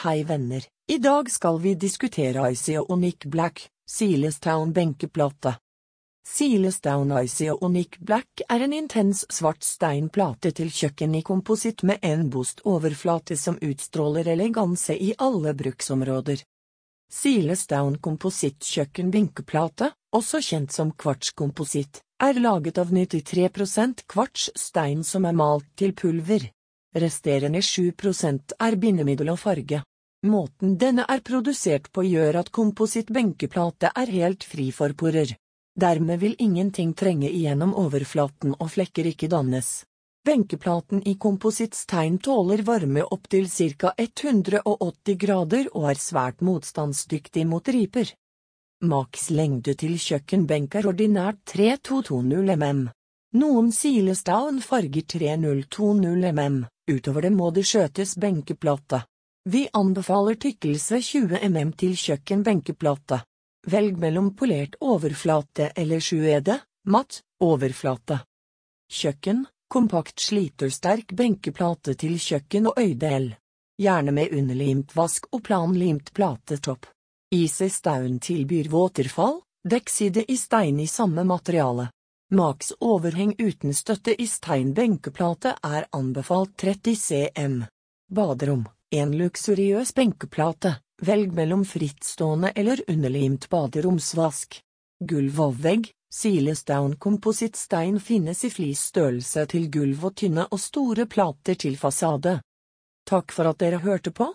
Hei venner, i dag skal vi diskutere Ionic Black, Silestown benkeplate. Silestown Ionic Black er en intens svart steinplate til kjøkken i kompositt med en bost overflate som utstråler eleganse i alle bruksområder. Silestown komposittkjøkkenbenkeplate, også kjent som kvartskompositt, er laget av 93% kvartsstein som er malt til pulver. Resterende 7% er bindemiddel og farge. Måten denne er produsert på gjør at komposittbenkeplate er helt fri for porer. Dermed vil ingenting trenge igjennom overflaten og flekker ikke dannes. Benkeplaten i komposittstein tåler varme opptil ca 180 grader og er svært motstandsdyktig mot riper. Maks lengde til kjøkkenbenk er ordinært 3220 mm. Noen Silestown farger 3020 mm, utover det må det skjøtes benkeplate. Vi anbefaler tykkelse 20 mm til kjøkkenbenkeplate. Velg mellom polert overflate eller sjuede, matt, overflate. Kjøkken, kompakt slitersterk benkeplate til kjøkken og øydel. Gjerne med underlimt vask og planlimt platetopp. Easy Staun tilbyr våterfall, dekkside i stein i samme materiale. Max overheng uten støtte i steinbenkeplate er anbefalt 30 cm. Baderom, en luksuriøs benkeplate, velg mellom frittstående eller underlimt baderomsvask. Gulv og vegg, Silestown komposittstein finnes i flisstørrelse til gulv og tynne og store plater til fasade. Takk for at dere hørte på.